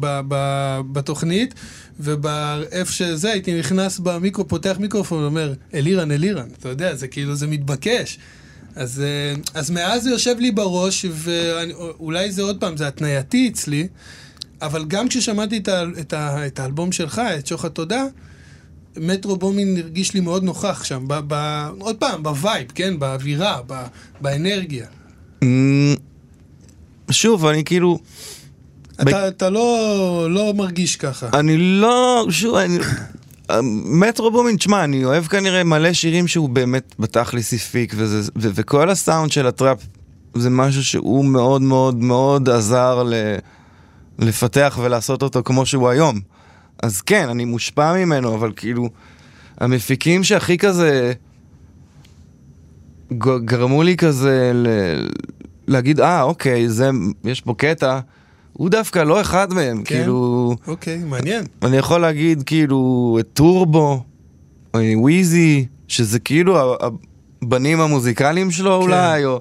בתוכנית, ובאיפה שזה, הייתי נכנס במיקרו, פותח מיקרופון ואומר, אלירן, אלירן. אתה יודע, זה כאילו, זה מתבקש. אז, אה, אז מאז זה יושב לי בראש, ואולי זה עוד פעם, זה התניה אצלי, אבל גם כששמעתי את, ה, את, ה, את האלבום שלך, את שוחט תודה, מטרו בומין הרגיש לי מאוד נוכח שם, ב, ב, עוד פעם, ב vibe, כן? באווירה, ב, באנרגיה. אמ, שוב, אני כאילו, אתה, אתה לא, לא מרגיש ככה. אני לא, שוב, אני... מטרו בומין, תשמע, אני אוהב כנראה מלא שירים שהוא באמת בתכלס הפיק, וזה, ו- וכל הסאונד של ה trap זה משהו שהוא מאוד מאוד מאוד עזר ל- לפתח ולעשות אותו כמו שהוא היום. אז כן, אני מושפע ממנו, אבל כאילו, המפיקים שהכי כזה גרמו לי כזה ל- להגיד, אה, אוקיי, זה, יש פה קטע. הוא דווקא לא אחד מהם, כן? כאילו... אוקיי, מעניין. אני יכול להגיד כאילו את טורבו, או וויזי, שזה כאילו הבנים המוזיקליים שלו כן. אולי, או...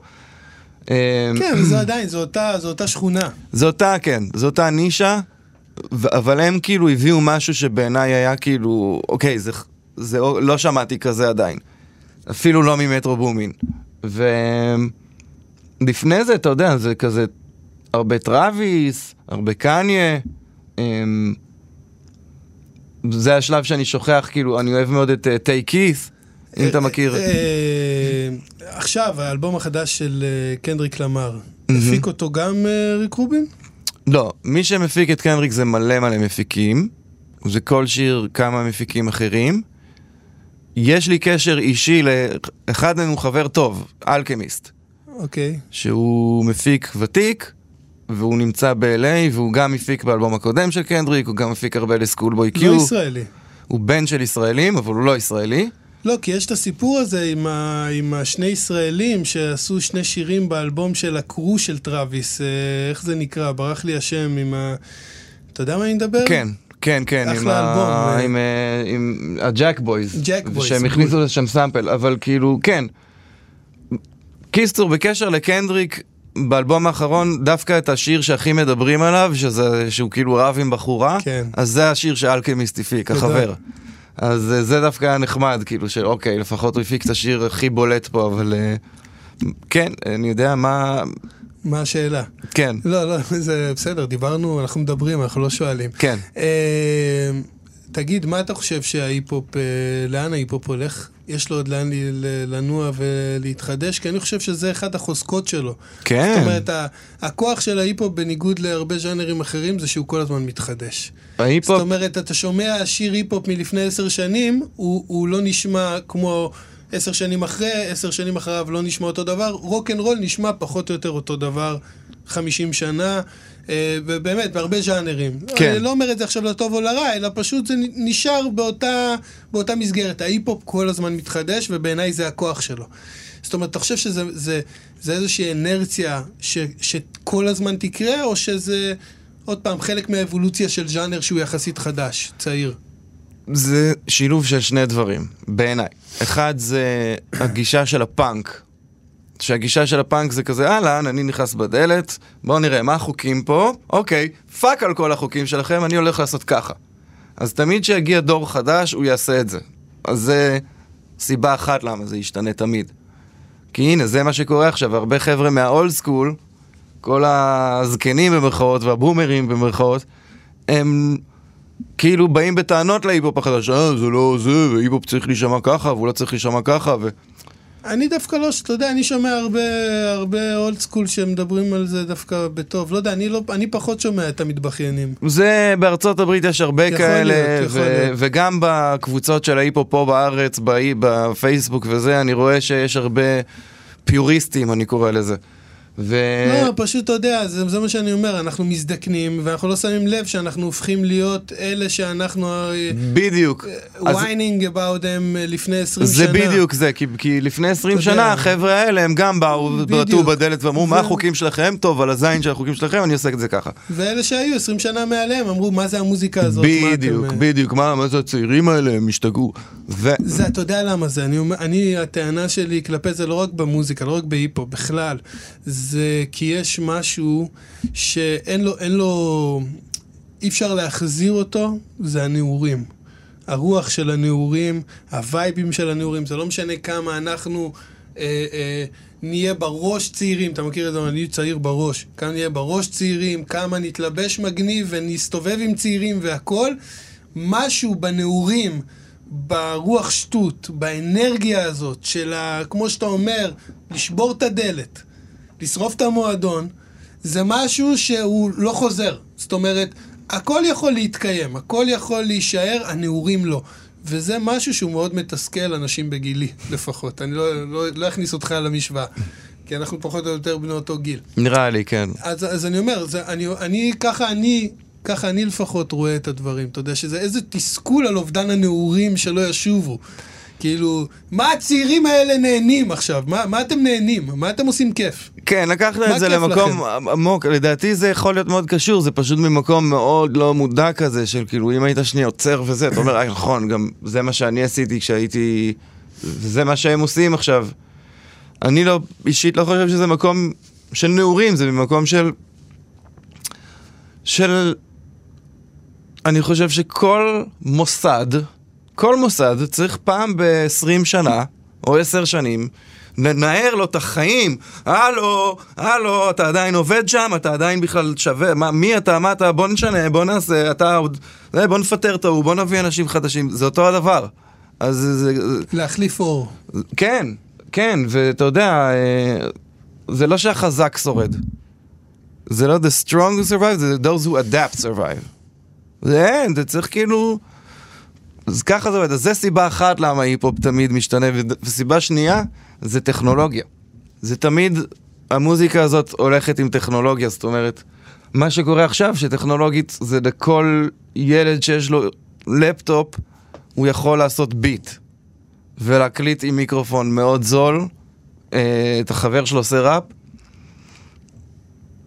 אה, כן, זה *clears throat* עדיין, זו אותה, זו אותה שכונה. זו אותה, כן, זו אותה נישה, ו- אבל הם כאילו הביאו משהו שבעיניי היה כאילו, אוקיי, זה, זה לא שמעתי כזה עדיין. אפילו לא ממטרו בומין. ולפני זה, אתה יודע, זה כזה הרבה טראביס, הרבה קניה. אמ, זה השלב שאני שוכח, כאילו, אני אוהב מאוד את טיי כיס, אם אתה מכיר. אה, עכשיו, האלבום החדש של אה, קנדריק למר, הפיק אותו גם אה, ריק רובין? לא, מי שמפיק את קנדריק זה מלא מלא מפיקים. זה כל שיר כמה מפיקים אחרים. יש לי קשר אישי לאחד מהם הוא חבר טוב, אלכמיסט, אוקיי. שהוא מפיק ותיק, והוא נמצא ב-LA, והוא גם הפיק באלבום הקודם של קנדריק, הוא גם מפיק הרבה לסקולבוי קיו. לא ישראלי. הוא בן של ישראלים, אבל הוא לא ישראלי. לא, כי יש את הסיפור הזה עם, ה... עם השני ישראלים שעשו שני שירים באלבום של ה crew של טראביס, אה, איך זה נקרא? ברח לי השם עם ה... אתה יודע מה אני מדבר? כן, כן, כן, עם, ה... אה. עם, אה, עם הג'ק בויז. ג'ק בויז, שהם. הכניסו לשם sample, אבל כאילו, כן. קיצור, בקשר לקנדריק, באלבום האחרון, דווקא את השיר שהכי מדברים עליו, שזה, שהוא כאילו רב עם בחורה, כן. אז זה השיר שאלכמיסט הפיק. החבר. אז אה, זה דווקא היה נחמד, כאילו, של אוקיי, לפחות הוא הפיק את השיר הכי בולט פה, אבל... אה, כן, אני יודע מה... מה השאלה? כן, לא, לא, *laughs* זה בסדר, דיברנו, אנחנו מדברים, אנחנו לא שואלים. כן. אה, תגיד, מה אתה חושב שההיפ-הופ, אה, לאן ההיפ-הופ הולך? יש לו עוד לאן לנוע ולהתחדש? כי אני חושב שזה אחד החוזקות שלו. כן. זאת אומרת, הכוח של ההיפ-הופ, בניגוד להרבה ז'אנרים אחרים, זה שהוא כל הזמן מתחדש. ההיפ-הופ... זאת אומרת, אתה שומע שיר היפ-הופ מלפני עשר שנים, הוא, הוא לא נשמע כמו עשר שנים אחרי, עשר שנים אחריו לא נשמע אותו דבר, rock and roll נשמע פחות או יותר אותו דבר חמישים שנה, אה, ובאמת, בהרבה ז'אנרים. כן. אני לא אומר את זה עכשיו לטוב או לרע, אלא פשוט זה נשאר באותה, באותה מסגרת. ההיפ-הופ כל הזמן מתחדש, ובעיניי זה הכוח שלו. זאת אומרת, אתה חושב שזה זה, זה איזושהי אינרציה ש, שכל הזמן תקרה, או שזה... עוד פעם, חלק מהאבולוציה של ז'אנר שהוא יחסית חדש, צעיר. זה שילוב של שני דברים, בעיניי. אחד זה הגישה של הפאנק. שהגישה של הפאנק זה כזה, אהלן, אני נכנס בדלת, בואו נראה מה החוקים פה, אוקיי, fuck על כל החוקים שלכם, אני הולך לעשות ככה. אז תמיד כשיגיע דור חדש, הוא יעשה את זה. אז זה סיבה אחת למה זה ישתנה תמיד. כי הנה, זה מה שקורה עכשיו, הרבה חבר'ה מה old school, כל הזקנים במרכאות והבומרים במרכאות, הם כאילו באים בטענות להיפ-הופ החדש, אה, זה לא זה, והיפ-הופ צריך להישמע ככה, והוא לא צריך להישמע ככה, ו... אני דווקא לא, אתה יודע, אני שומע הרבה, הרבה old school שמדברים על זה דווקא בטוב. לא יודע, אני, לא, אני פחות שומע את המתבכיינים. זה, בארצות הברית יש הרבה יכול כאלה, להיות, יכול ו- להיות. וגם בקבוצות של ההיפ-הופ פה בארץ, באי- בפייסבוק וזה, אני רואה שיש הרבה פיוריסטים, אני קורא לזה. ו... לא, פשוט, אתה יודע, זה, זה מה שאני אומר, אנחנו מזדקנים, ואנחנו לא שמים לב שאנחנו הופכים להיות אלה שאנחנו בדיוק. אז- whining about them אה, לפני 20 זה שנה. בדיוק זה, כי, כי לפני 20 אתה שנה יודע. החבר'ה האלה הם גם באו, בדיוק. בעטו בדלת ואמרו, מה ו- החוקים שלכם? טוב, על הזין של החוקים שלכם, אני עושה את זה ככה. ואלה שהיו 20 שנה מעליהם אמרו, מה זה המוזיקה הזאת? מה בדיוק, אה?" בדיוק, מה, מה זה הצעירים האלה, הם השתגעו. ו... זה, אתה יודע למה זה, אני, אני, הטענה שלי כלפי זה לא רק במוזיקה, לא רק בהיפו, בכלל, זה כי יש משהו שאין לו, אין לו, אי אפשר להחזיר אותו, זה הנעורים. הרוח של הנעורים, הווייבים של הנעורים, זה לא משנה כמה אנחנו אה, אה, נהיה בראש צעירים, אתה מכיר את זה, אני צעיר בראש, כמה נהיה בראש צעירים, כמה נתלבש מגניב ונסתובב עם צעירים והכל, משהו בנעורים, ברוח שטות, באנרגיה הזאת של, ה, כמו שאתה אומר, לשבור את הדלת, לשרוף את המועדון, זה משהו שהוא לא חוזר. זאת אומרת, הכל יכול להתקיים, הכל יכול להישאר, הנעורים לא. וזה משהו שהוא מאוד מתסכל אנשים בגילי, *laughs* לפחות. אני לא, לא, לא אכניס אותך למשוואה, כי אנחנו פחות או יותר בני אותו גיל. נראה לי, כן. אז, אז אני אומר, זה, אני, אני, ככה אני, ככה אני לפחות רואה את הדברים. אתה יודע שזה איזה תסכול על אובדן הנעורים שלא ישובו. כאילו, מה הצעירים האלה נהנים עכשיו? מה, מה אתם נהנים? מה אתם עושים כיף? כן, לקחת את זה למקום עמוק, לדעתי זה יכול להיות מאוד קשור, זה פשוט ממקום מאוד לא מודע כזה, של כאילו אם היית שנייה עוצר וזה, אתה אומר, אה נכון, גם זה מה שאני עשיתי כשהייתי, וזה מה שהם עושים עכשיו. אני לא, אישית לא חושב שזה מקום של נעורים, זה ממקום של... של... אני חושב שכל מוסד, כל מוסד צריך פעם ב-20 שנה, או 10 שנים, לנער לו את החיים. הלו, הלו, אתה עדיין עובד שם, אתה עדיין בכלל שווה, מה, מי אתה, מה אתה, בוא נשנה, בוא נעשה, אתה עוד, זה, בוא נפטר את ההוא, בוא נביא אנשים חדשים, זה אותו הדבר. אז זה, להחליף אור. כן, כן, ואתה יודע, אה, זה לא שהחזק שורד. זה לא the strong who survive, זה those who adapt survive. זה אין, זה צריך כאילו... אז ככה זה עובד, אז זה סיבה אחת למה היפ-הופ תמיד משתנה, וסיבה שנייה, זה טכנולוגיה. זה תמיד, המוזיקה הזאת הולכת עם טכנולוגיה, זאת אומרת, מה שקורה עכשיו, שטכנולוגית זה לכל ילד שיש לו לפטופ, הוא יכול לעשות ביט. ולהקליט עם מיקרופון מאוד זול, אה, את החבר שלו עושה ראפ,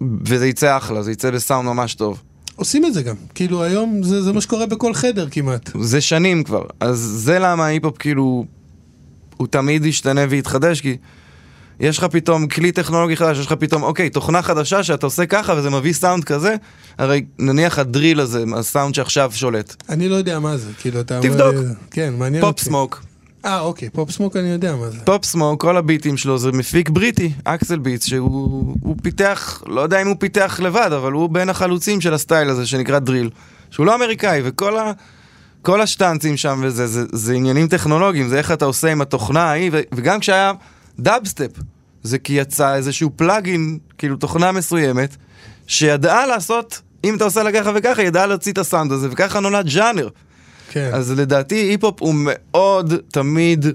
וזה יצא אחלה, זה יצא בסאונד ממש טוב. עושים את זה גם. כאילו, היום זה, זה מה שקורה בכל חדר כמעט. זה שנים כבר, אז זה למה ההיפ-הופ כאילו, הוא תמיד ישתנה ויתחדש, כי יש לך פתאום כלי טכנולוגי חדש, יש לך פתאום, אוקיי, תוכנה חדשה שאתה עושה ככה וזה מביא סאונד כזה, הרי נניח ה drill הזה, הסאונד שעכשיו שולט. אני לא יודע מה זה, כאילו, אתה... תבדוק. אומר- כן, מעניין פופ אותי. סמוק. אה, אוקיי, פופ סמוק אני יודע מה זה. פופ סמוק, כל הביטים שלו זה מפיק בריטי, אקסל ביטס, שהוא הוא פיתח, לא יודע אם הוא פיתח לבד, אבל הוא בין החלוצים של הסטייל הזה שנקרא drill, שהוא לא אמריקאי, וכל ה... כל השטאנצים שם וזה, זה, זה עניינים טכנולוגיים, זה איך אתה עושה עם התוכנה ההיא, וגם כשהיה דאבסטפ, זה כי יצא איזשהו פלאגין, כאילו תוכנה מסוימת, שידעה לעשות, אם אתה עושה לה ככה וככה, ידעה להוציא את הסאונד הזה, וככה נולד ז'אנר. כן. אז לדעתי היפ-הופ הוא מאוד תמיד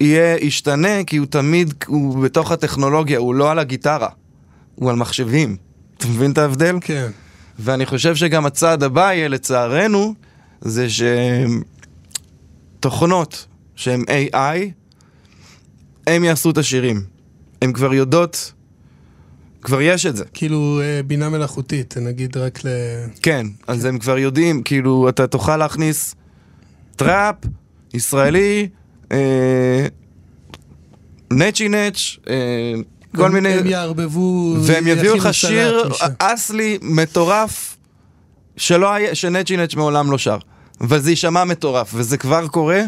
יהיה, ישתנה, כי הוא תמיד, הוא בתוך הטכנולוגיה, הוא לא על הגיטרה, הוא על מחשבים. אתה מבין את ההבדל? כן. ואני חושב שגם הצעד הבא יהיה, לצערנו, זה שתוכנות שהן AI, הם יעשו את השירים. הן כבר יודעות כבר יש את זה. כאילו אה, בינה מלאכותית, נגיד רק ל... כן, אז הם כבר יודעים, כאילו, אתה תוכל להכניס trap, ישראלי, אה, נצ'י נץ', אה, כל מיני... הם יערבבו... והם יביאו לך שיר. אסלי מטורף, שלא היה, שנצ'י נץ' מעולם לא שר. אבל זה יישמע מטורף, וזה כבר קורה,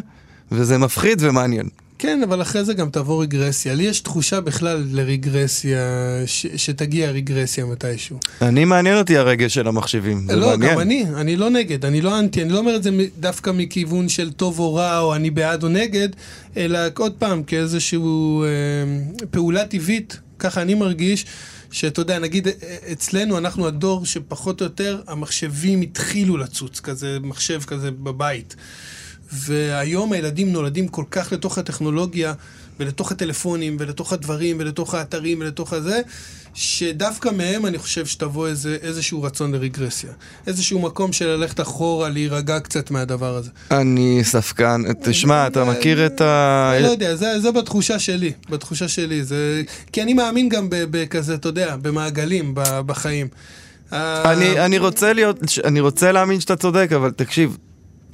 וזה מפחיד ומעניין. כן, אבל אחרי זה גם תבוא רגרסיה. לי יש תחושה בכלל לרגרסיה, ש- שתגיע רגרסיה מתישהו. אני מעניין אותי הרגש של המחשבים, זה לא, מעניין. גם אני, אני לא נגד, אני לא אנטי, אני לא אומר את זה דווקא מכיוון של טוב או רע, או אני בעד או נגד, אלא עוד פעם, כאיזושהי אה, פעולה טבעית, ככה אני מרגיש, שאתה יודע, נגיד אה, אצלנו, אנחנו הדור שפחות או יותר המחשבים התחילו לצוץ, כזה מחשב כזה בבית. והיום הילדים נולדים כל כך לתוך הטכנולוגיה, ולתוך הטלפונים, ולתוך הדברים, ולתוך האתרים, ולתוך הזה, שדווקא מהם אני חושב שתבוא איזה, איזשהו רצון לרגרסיה. איזשהו מקום של ללכת אחורה, להירגע קצת מהדבר הזה. אני ספקן, תשמע, אתה מכיר את ה... אני לא יודע, זה, זה בתחושה שלי, בתחושה שלי. זה... כי אני מאמין גם בכזה, אתה יודע, במעגלים, בחיים. אה, אני, אני רוצה להיות, אני רוצה להאמין שאתה צודק, אבל תקשיב,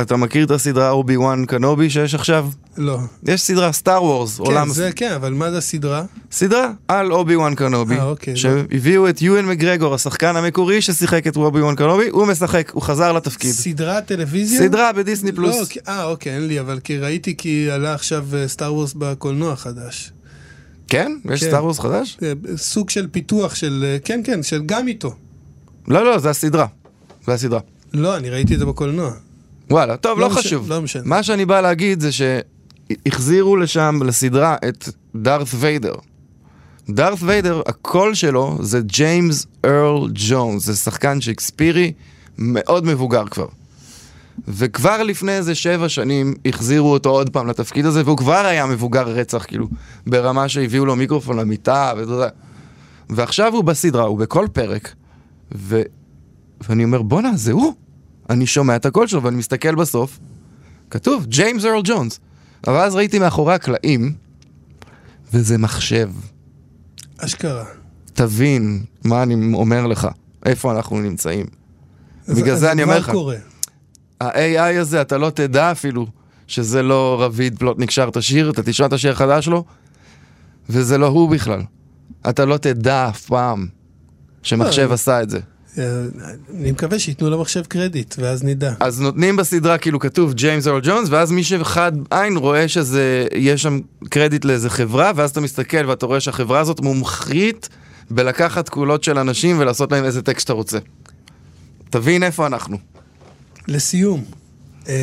אתה מכיר את הסדרה אובי וואן קנובי שיש עכשיו? לא. יש סדרה סטאר וורס, כן, עולם... זה כן, אבל מה זה הסדרה? סדרה על אובי וואן קנובי, אה, אוקיי, שהביאו את יואן מגרגור, השחקן המקורי ששיחק את אובי וואן קנובי, הוא משחק, הוא חזר לתפקיד. סדרת טלוויזיה? סדרה בדיסני פלוס. לא, כי- אה, אוקיי, אין לי, אבל כי ראיתי כי עלה עכשיו סטאר וורס בקולנוע חדש. כן? יש כן. סטאר וורס חדש? אה, סוג של פיתוח של, אה, כן, כן, של גם איתו. לא, לא, זה הסדרה. זה הסדרה. לא, אני ראיתי את זה בקולנוע. וואלה, טוב, לא לא מש- חשוב. לא משנה. מה שאני בא להגיד זה שהחזירו לשם, לסדרה, את דארת ויידר. דארת ויידר, הקול שלו זה ג'יימס ארל ג'ונס, זה שחקן שייקספירי מאוד מבוגר כבר. וכבר לפני איזה שבע שנים החזירו אותו עוד פעם לתפקיד הזה, והוא כבר היה מבוגר רצח, כאילו, ברמה שהביאו לו מיקרופון למיטה, ואתה יודע. ועכשיו הוא בסדרה, הוא בכל פרק, ו... ואני אומר, בואנה, זה הוא. אני שומע את הקול שלו, ואני מסתכל בסוף, כתוב, ג'יימס ארל ג'ונס. אבל אז ראיתי מאחורי הקלעים, וזה מחשב. אשכרה. תבין מה אני אומר לך, איפה אנחנו נמצאים. אז- בגלל אז זה אני אומר לך. קורה. ה-AI הזה, אתה לא תדע אפילו שזה לא רביד פלוטניק שר את השיר, אתה תשמע את השיר החדש שלו, וזה לא הוא בכלל. אתה לא תדע אף פעם שמחשב לא. עשה את זה. אני מקווה שייתנו למחשב קרדיט, ואז נדע. אז נותנים בסדרה כאילו כתוב ג'יימס אורל ג'ונס, ואז מי שחד עין רואה שזה, יש שם קרדיט לאיזה חברה, ואז אתה מסתכל ואתה רואה שהחברה הזאת מומחית בלקחת קולות של אנשים ולעשות להם איזה טקסט שאתה רוצה. תבין איפה אנחנו. לסיום, אה,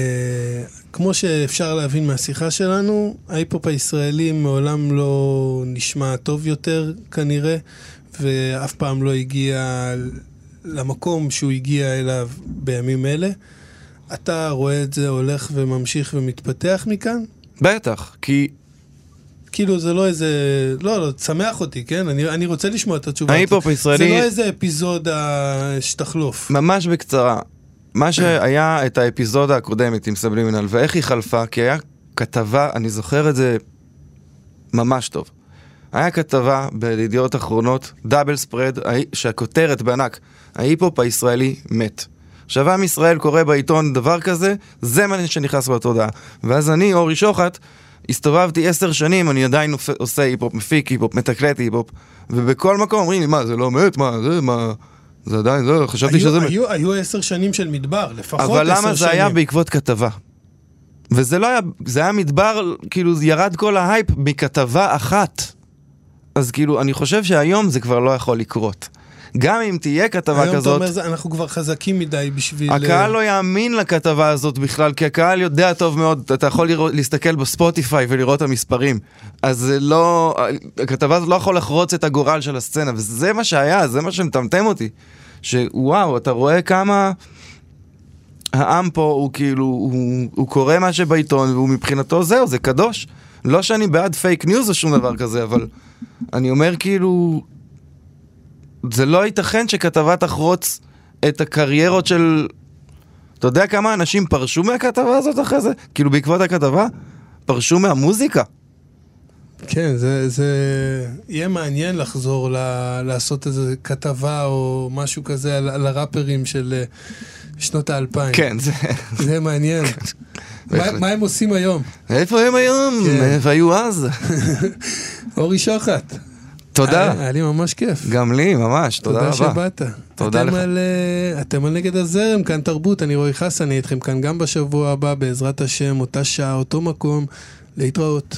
כמו שאפשר להבין מהשיחה שלנו, ההיפ-הופ הישראלי מעולם לא נשמע טוב יותר כנראה, ואף פעם לא הגיע למקום שהוא הגיע אליו בימים אלה. אתה רואה את זה הולך וממשיך ומתפתח מכאן? בטח, כי כאילו זה לא איזה... לא, לא, תשמח אותי, כן? אני, אני רוצה לשמוע את התשובה. ההיפ-הופ הישראלי- זה לא איזה אפיזודה שתחלוף. ממש בקצרה, מה שהיה את האפיזודה הקודמת עם סבלימינל ואיך היא חלפה, כי היה כתבה, אני זוכר את זה ממש טוב. היה כתבה בידיעות אחרונות, דאבל ספרד, שהכותרת בענק, ההיפ-הופ הישראלי מת. עכשיו עם ישראל קורא בעיתון דבר כזה, זה מה שנכנס בתודעה. ואז אני, אורי שוחט, הסתובבתי עשר שנים, אני עדיין עושה- היפ-הופ, מפיק היפ-הופ, מתקלט היפ-הופ, ובכל מקום אומרים לי, מה, זה לא מת? מה, זה, מה... זה עדיין, זה, חשבתי היו, שזה. היו, היו עשר שנים של מדבר, לפחות עשר שנים. אבל למה זה היה בעקבות כתבה? וזה לא היה, זה היה מדבר, כאילו ירד כל ההייפ מכתבה אחת. אז כאילו, אני חושב שהיום זה כבר לא יכול לקרות. גם אם תהיה כתבה היום אתה כזאת, אומר, זה- אנחנו כבר חזקים מדי בשביל... הקהל אה, לא יאמין לכתבה הזאת בכלל, כי הקהל יודע טוב מאוד, אתה יכול לראות, להסתכל בספוטיפיי ולראות את המספרים. אז זה לא, הכתבה הזאת לא יכול לחרוץ את הגורל של הסצנה, וזה מה שהיה, זה מה שמטמטם אותי. שוואו, אתה רואה כמה העם פה הוא כאילו, הוא, הוא קורא מה שבעיתון, והוא מבחינתו זהו, זה קדוש. לא שאני בעד פייק ניוז או שום דבר כזה, אבל אני אומר כאילו, זה לא ייתכן שכתבה תחרוץ את הקריירות של... אתה יודע כמה אנשים פרשו מהכתבה הזאת אחרי זה? כאילו בעקבות הכתבה? פרשו מהמוזיקה. כן, זה, זה יהיה מעניין לחזור ל, לעשות איזה כתבה או משהו כזה על, על הראפרים של אה, שנות האלפיים. כן, זה... זה יהיה מעניין. מה, מה הם עושים היום? איפה הם היום? כן. איפה היו אז? *laughs* אורי שוחט. תודה. היה, היה לי ממש כיף. גם לי, ממש, תודה רבה. תודה שבאת. תודה אתם לך. על, אה, אתם על נגד הזרם, כאן תרבות, אני רועי חסן, אני איתכם כאן גם בשבוע הבא, בעזרת השם, אותה שעה, אותו מקום, להתראות.